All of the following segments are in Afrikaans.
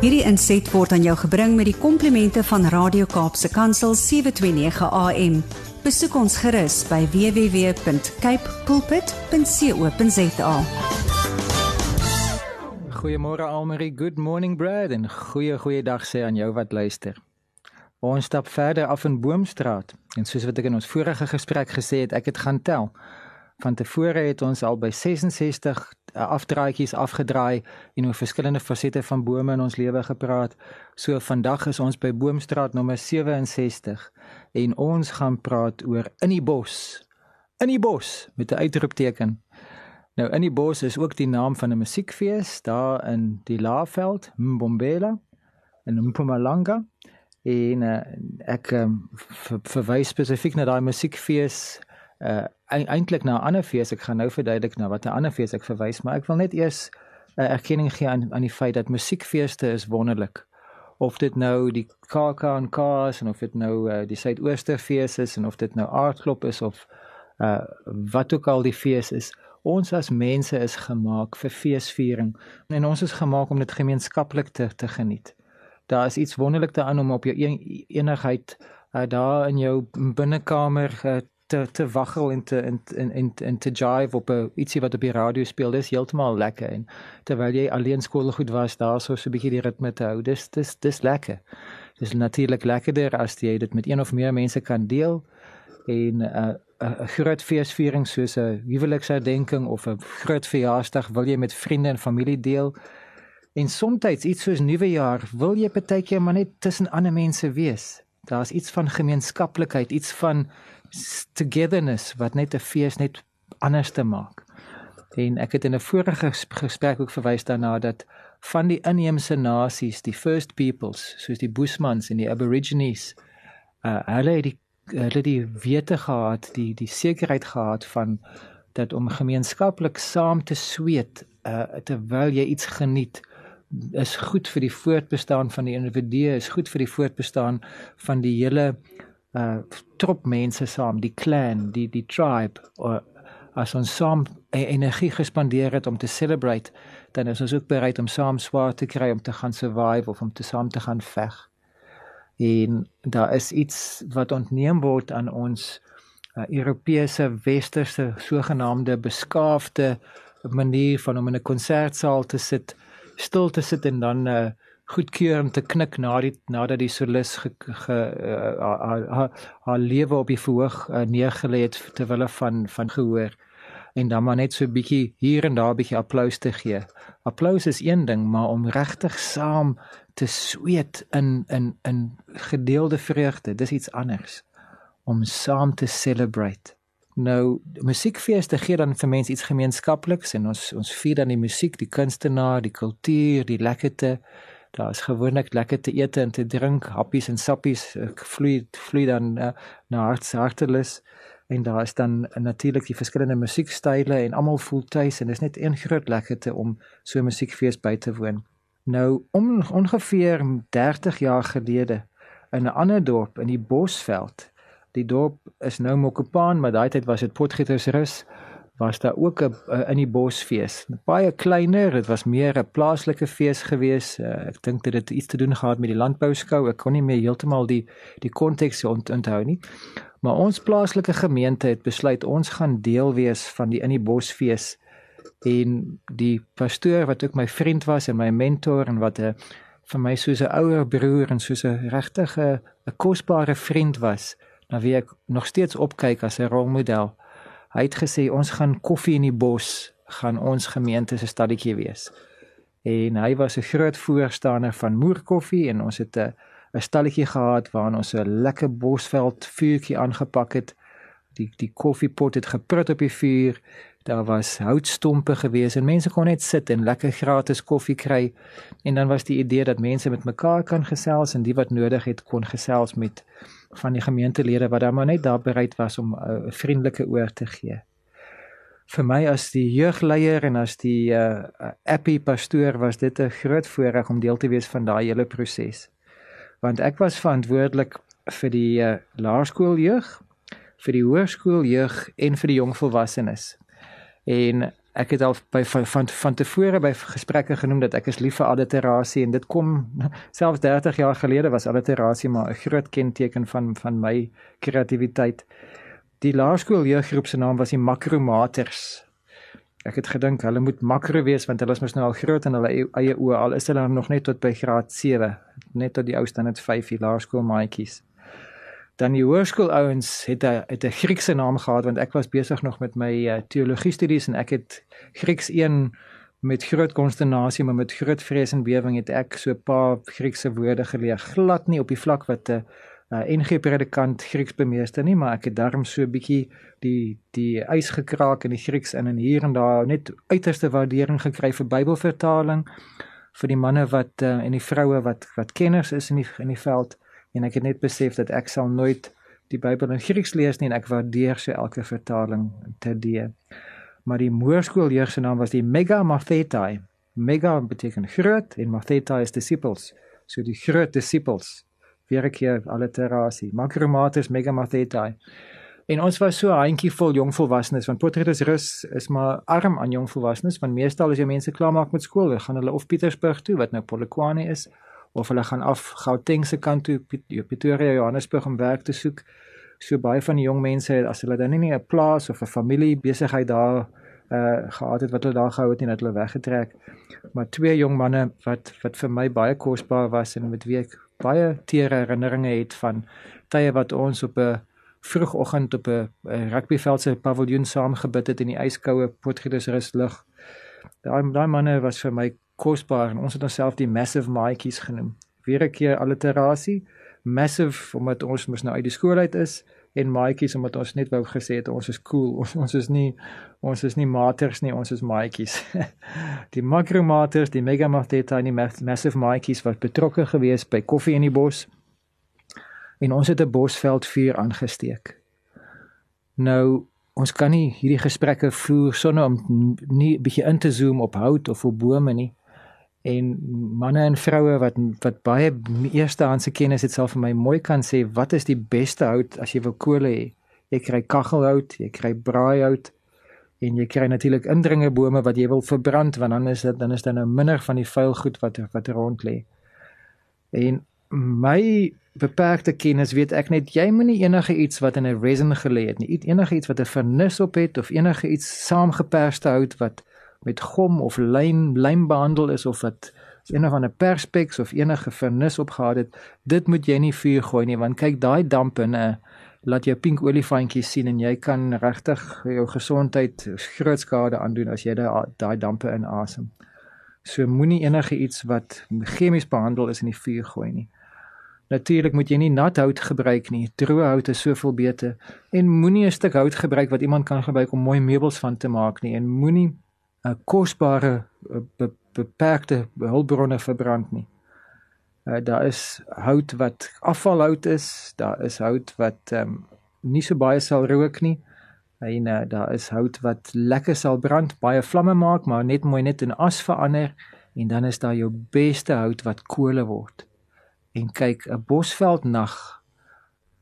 Hierdie inset word aan jou gebring met die komplimente van Radio Kaapse Kansel 729 AM. Besoek ons gerus by www.cape pulpit.co.za. Goeiemôre Almarie, good morning Brad en goeie goeie dag sê aan jou wat luister. Ons stap verder af in Boomstraat en soos wat ek in ons vorige gesprek gesê het, ek het gaan tel. Van tevore het ons al by 66 uh, afdraaitjies afgedraai en oor verskillende fasette van bome in ons lewe gepraat. So vandag is ons by Boomstraat nommer 67 en ons gaan praat oor in die bos. In die bos met 'n uitroepteken. Nou in die bos is ook die naam van 'n musiekfees daar in die Laagveld, Mbombela in Mpumalanga. En uh, ek um, verwys spesifiek na daai musiekfees uh eintlik na 'n ander fees. Ek gaan nou verduidelik na wat 'n ander fees ek verwys, maar ek wil net eers 'n uh, erkenning gee aan aan die feit dat musiekfeeste is wonderlik. Of dit nou die KAK en KAS en of dit nou uh, die Suidoosterfees is en of dit nou aardklop is of uh wat ook al die fees is. Ons as mense is gemaak vir feesviering en ons is gemaak om dit gemeenskaplik te te geniet. Daar is iets wonderlik daarin om op jou een, enigheid uh, daar in jou binnekamer uh, te te waggel en te en en en te jive op 'n ietsie wat op die radio speel dis heeltemal lekker. En terwyl jy alleen skool goed was daar so 'n bietjie die ritme te hou dis dis dis lekker. Dis natuurlik lekkerder as jy dit met een of meer mense kan deel en 'n uh, 'n groot feesviering soos 'n huweliksherdenking of 'n groot verjaarsdag wil jy met vriende en familie deel. En soms iets soos nuwejaar wil jy partykeer maar net tussen ander mense wees. Daar's iets van gemeenskaplikheid iets van togetherness wat net 'n fees net anders te maak. En ek het in 'n vorige gesprek ook verwys daarna dat van die inheemse nasies, die first peoples, soos die Bushmans en die Aborigines, uh hulle het die hulle die wete gehad, die die sekerheid gehad van dat om gemeenskaplik saam te sweet uh terwyl jy iets geniet is goed vir die voortbestaan van die individu, is goed vir die voortbestaan van die hele uh trop mense saam, die clan, die die tribe of as ons saam e-, energie gespandeer het om te celebrate, dan is ons ook bereid om saam swaar te kry om te gaan survive of om te saam te gaan veg. En daar is iets wat ontneem word aan ons uh, Europese westerse sogenaamde beskaafde manier van om in 'n konsertsaal te sit, stil te sit en dan uh, goedkeur om te knik na die nadat die solis ge, ge uh, haar lewe op die verhoog uh, neergelê het ter wille van van gehoor en dan maar net so 'n bietjie hier en daar 'n bietjie applous te gee. Applous is een ding, maar om regtig saam te sweet in in in gedeelde vreugde, dis iets anders. Om saam te celebrate. Nou, musiekfeeste gee dan vir mense iets gemeenskapliks en ons ons vier dan die musiek, die kunstenaar, die kultuur, die lekkerte Daar is gewoonlik lekker te eet en te drink, happies en sappies, vloei vloei dan uh, na hart hartelus en daar is dan uh, natuurlik die verskillende musiekstyle en almal voel tuis en dis net een groot lekkerte om so 'n musiekfees by te woon. Nou om ongeveer 30 jaar gelede in 'n ander dorp in die Bosveld. Die dorp is nou Mokopane, maar daai tyd was dit Potgietersrus was daar ook 'n in die bosfees. Baie kleiner, dit was meer 'n plaaslike fees gewees. Uh, ek dink dit het iets te doen gehad met die landbouskou. Ek kon nie meer heeltemal die die konteks ont, onthou nie. Maar ons plaaslike gemeente het besluit ons gaan deel wees van die in die bosfees en die pastoor wat ook my vriend was en my mentor en wat 'n uh, vir my soos 'n ouer broer en soos 'n regtige 'n kosbare vriend was, na wie ek nog steeds opkyk as 'n rolmodel. Hy het gesê ons gaan koffie in die bos gaan ons gemeente se stadetjie wees. En hy was 'n groot voorstander van moerkoffie en ons het 'n 'n stalletjie gehad waar ons 'n lekker bosveld vuurtjie aangepak het. Die die koffiepot het geprut op die vuur. Daar was houtstompe gewees en mense kon net sit en lekker gratis koffie kry. En dan was die idee dat mense met mekaar kan gesels en die wat nodig het kon gesels met van die gemeentelede wat dan maar net daar bereid was om eh, 'n uh, vriendelike oor te gee. Vir my as die jeugleier en as die uh, appie pastoor was dit 'n groot voorreg om deel te wees van daai hele proses. Want ek was verantwoordelik vir die uh, laerskooljeug, vir die hoërskooljeug en vir die jongvolwassenes. En ek het al by van van, van tevore by gesprekke genoem dat ek is lief vir alliterasie en dit kom selfs 30 jaar gelede was alliterasie maar 'n groot kenteken van van my kreatiwiteit. Die laerskool jeuggroep se naam was die Makromaters. Ek het gedink hulle moet makro wees want hulle is mos nou al groot en hulle eie oë al is hulle nog net tot by graad 7, net tot die ou standaard 5 die laerskool maatjies dan die hoërskool ouens het 'n het 'n Griekse naam gehad want ek was besig nog met my uh, teologie studies en ek het Grieks 1 met groot konsternasie maar met groot vrees en bewering het ek so 'n paar Griekse woorde geleer. Glad nie op die vlak wat 'n uh, uh, NG predikant Grieks bemeester nie maar ek het daarom so 'n bietjie die die ys gekraak in die Grieks in en hier en daar net uiterste waardering gekry vir Bybelvertaling vir die manne wat uh, en die vroue wat wat kenners is in die in die veld en ek het net besef dat ek sal nooit die Bybel in Grieks lees nie en ek waardeer so elke vertaling te die. Maar die moorskool jeug se naam was die Mega Mathetai. Mega beteken groot en Mathetai is disciples. So die groot disciples. Weer 'n keer alliterasie. Makromatus Mega Mathetai. En ons was so 'n handjie vol jong volwassenes want Potgieter Rus is maar arm aan jong volwassenes want meestal as jy mense klaarmaak met skool, gaan hulle of Pietersburg toe wat nou Polokwane is of hulle gaan af Gauteng se kant toe Pretoria Johannesburg om werk te soek. So baie van die jong mense as hulle dan nie 'n plaas of 'n familie besigheid daar uh gehad het wat hulle daar gehou het en dat hulle weggetrek. Maar twee jong manne wat wat vir my baie kosbaar was en met wie ek baie teere herinneringe het van tye wat ons op 'n vroegoggend op 'n rugbyveld se paviljoen saam gebid het in die yskoue Potgietersrus lug. Daai daai manne was vir my kosbaar en ons het onsself die massive maatjies genoem. Weer 'n keer alliterasie, massive omdat ons mos nou uit die skool uit is en maatjies omdat ons net wou gesê het ons is cool. Ons ons is nie ons is nie maters nie, ons is maatjies. die makromaters, die mega mateta en die massive maatjies wat betrokke gewees by koffie in die bos. En ons het 'n bosveld vuur aangesteek. Nou ons kan nie hierdie gesprekke voer sonder om nie bietjie in te zoom op hout of op bome nie en manne en vroue wat wat baie eerstehandse kennis het sal vir my mooi kan sê wat is die beste hout as jy wil kole hê? Jy kry kaggelhout jy kry braaihout en jy kry natuurlik indringerbome wat jy wil verbrand want dan is dit dan is daar nou minder van die vuil goed wat wat rond lê. En my beperkte kennis weet ek net jy moenie enige iets wat in 'n resin gelê het nie. Enige iets wat 'n vernis op het of enige iets saamgeperste hout wat met gom of lym lym behandel is of wat een of 'n perspex of enige vernis opgehad het, dit moet jy nie vuur gooi nie want kyk daai dampe en uh, laat jou pink olifantjies sien en jy kan regtig jou gesondheid groot skade aandoen as jy daai dampe inasem. So moenie enige iets wat chemies behandel is in die vuur gooi nie. Natuurlik moet jy nie nat hout gebruik nie. Droë hout is soveel beter en moenie 'n stuk hout gebruik wat iemand kan gebruik om mooi meubels van te maak nie en moenie 'n kosbare be, beperkte hulpbronne verbrand nie. Uh, daar is hout wat afvalhout is, daar is hout wat um, nie so baie sal rook nie. En uh, daar is hout wat lekker sal brand, baie vlamme maak, maar net mooi net in as verander en dan is daar jou beste hout wat kole word. En kyk, 'n bosveld nag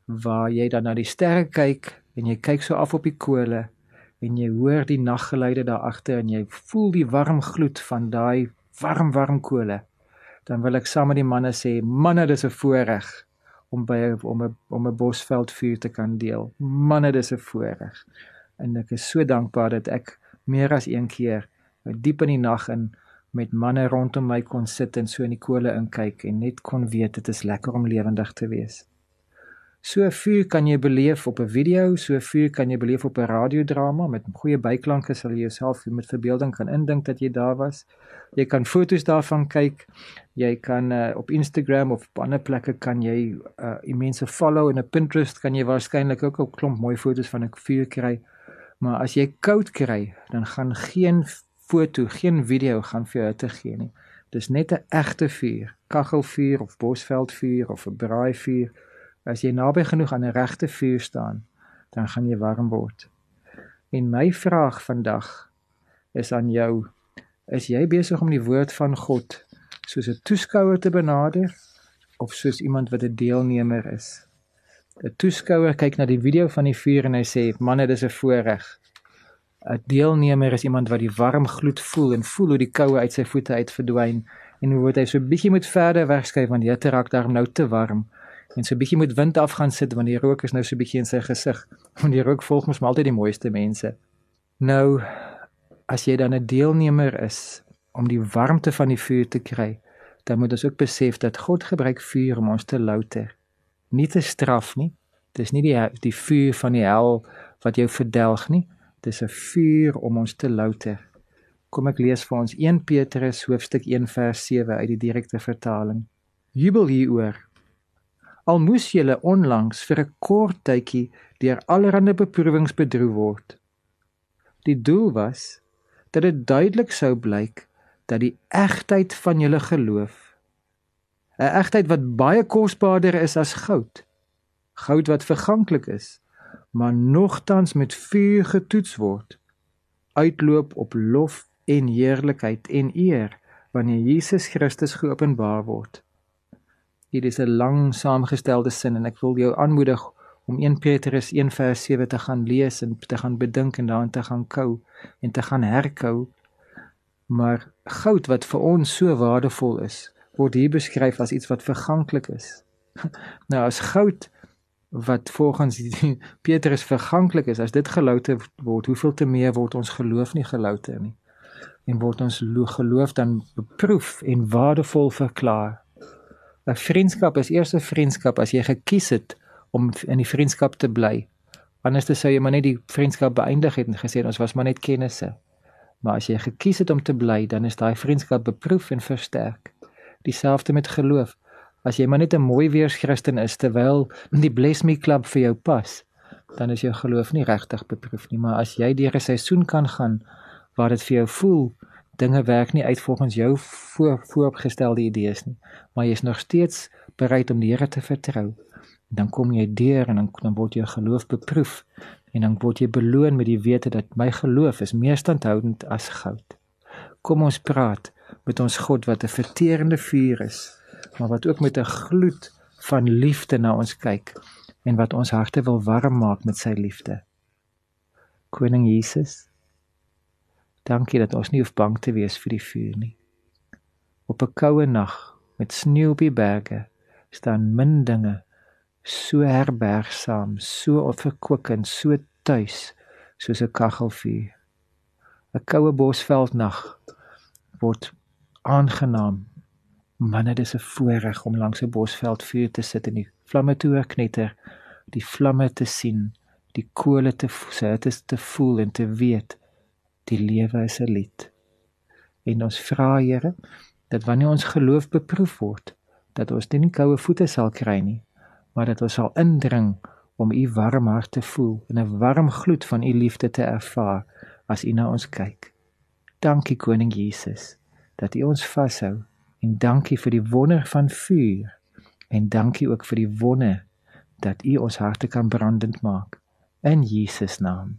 waar jy dan na die sterre kyk en jy kyk so af op die kole en jy hoor die naggeluide daar agter en jy voel die warm gloed van daai warm warm kole dan wil ek saam met die manne sê manne dis 'n voorreg om by om 'n om 'n bosveld vuur te kan deel. Manne dis 'n voorreg. En ek is so dankbaar dat ek meer as een keer diep in die nag in met manne rondom my kon sit en so in die kole inkyk en net kon weet dit is lekker om lewendig te wees So vuur kan jy beleef op 'n video, so vuur kan jy beleef op 'n radiodrama met goeie byklanke sal jy jouself met verbeelding kan indink dat jy daar was. Jy kan foto's daarvan kyk. Jy kan uh, op Instagram of op ander plekke kan jy uh mense follow en op Pinterest kan jy waarskynlik ook 'n klomp mooi foto's van 'n vuur kry. Maar as jy koud kry, dan gaan geen foto, geen video gaan vir jou te gee nie. Dis net 'n egte vuur, kaggelvuur of bosveldvuur of 'n braaivuur As jy naby genoeg aan 'n regte vuur staan, dan gaan jy warm word. En my vraag vandag is aan jou: Is jy besig om die woord van God soos 'n toeskouer te benader of soos iemand wat 'n deelnemer is? 'n Toeskouer kyk na die video van die vuur en hy sê: "Man, dit is 'n voorreg." 'n Deelnemer is iemand wat die warm gloed voel en voel hoe die koue uit sy voete uit verdwyn en hoe hy so bietjie moet verder wegskuif want die hitte raak daarom nou te warm en so bietjie moet wind af gaan sit want die rook is nou so bietjie in sy gesig want die rook volg mos maar altyd die mooiste mense. Nou as jy dan 'n deelnemer is om die warmte van die vuur te kry, dan moet ons ook besef dat God gebruik vuur om ons te louter. Nie te straf nie. Dis nie die die vuur van die hel wat jou verdelg nie. Dis 'n vuur om ons te louter. Kom ek lees vir ons 1 Petrus hoofstuk 1 vers 7 uit die direkte vertaling. Jubel hieroor. Al moes julle onlangs vir 'n kort tydjie deur allerlei beproewings bedroef word. Die doel was dat dit duidelik sou blyk dat die egtheid van julle geloof 'n egtheid wat baie kosbaarder is as goud goud wat verganklik is maar nogtans met vuur getoets word uitloop op lof en heerlikheid en eer wanneer Jesus Christus geopenbaar word Dit is 'n lang saamgestelde sin en ek wil jou aanmoedig om 1 Petrus 1 vers 7 te gaan lees en te gaan bedink en daarin te gaan kou en te gaan herkou Maar goud wat vir ons so waardevol is, word hier beskryf as iets wat verganklik is. nou as goud wat volgens Petrus verganklik is, as dit gelouter word, hoeveel te meer word ons geloof nie gelouter nie. En word ons geloof dan beproef en waardevol verklaar. 'n Vriendskap is eers 'n vriendskap as jy gekies het om in die vriendskap te bly. Anders sou jy maar net die vriendskap beëindig het en gesê ons was maar net kennisse. Maar as jy gekies het om te bly, dan is daai vriendskap beproef en versterk. Dieselfde met geloof. As jy maar net 'n mooi weerschristen is terwyl die Bless Me Club vir jou pas, dan is jou geloof nie regtig beproef nie, maar as jy deur 'n seisoen kan gaan waar dit vir jou voel dinge werk nie uit volgens jou voor, vooropgestelde idees nie, maar jy is nog steeds bereid om die Here te vertrou, dan kom jy deur en dan, dan word jou geloof beproef en dan word jy beloon met die wete dat my geloof is meer standhoudend as goud. Kom ons praat met ons God wat 'n verterende vuur is, maar wat ook met 'n gloed van liefde na ons kyk en wat ons harte wil warm maak met sy liefde. Koning Jesus, dankie dat ons nie hoef bang te wees vir die vuur nie. Op 'n koue nag met sneeu op die berge staan min dinge so herbergsaam, so verkwikkend, so tuis soos 'n kaggelvuur. 'n Koue bosveldnag word aangenaam. Man, dit is 'n voorreg om langs 'n bosveldvuur te sit en die vlamme te hoor knetter, die vlamme te sien, die kole te sit, dit te voel en te weet die lewe is 'n lied. En ons vra Here dat wanneer ons geloof beproef word, dat ons nie koue voete sal kry nie, maar dat ons sal indring om u warm hart te voel en 'n warm gloed van u liefde te ervaar as u na ons kyk. Dankie koning Jesus dat u ons vashou en dankie vir die wonder van vuur en dankie ook vir die wonder dat u ons harte kan brandend maak in Jesus naam.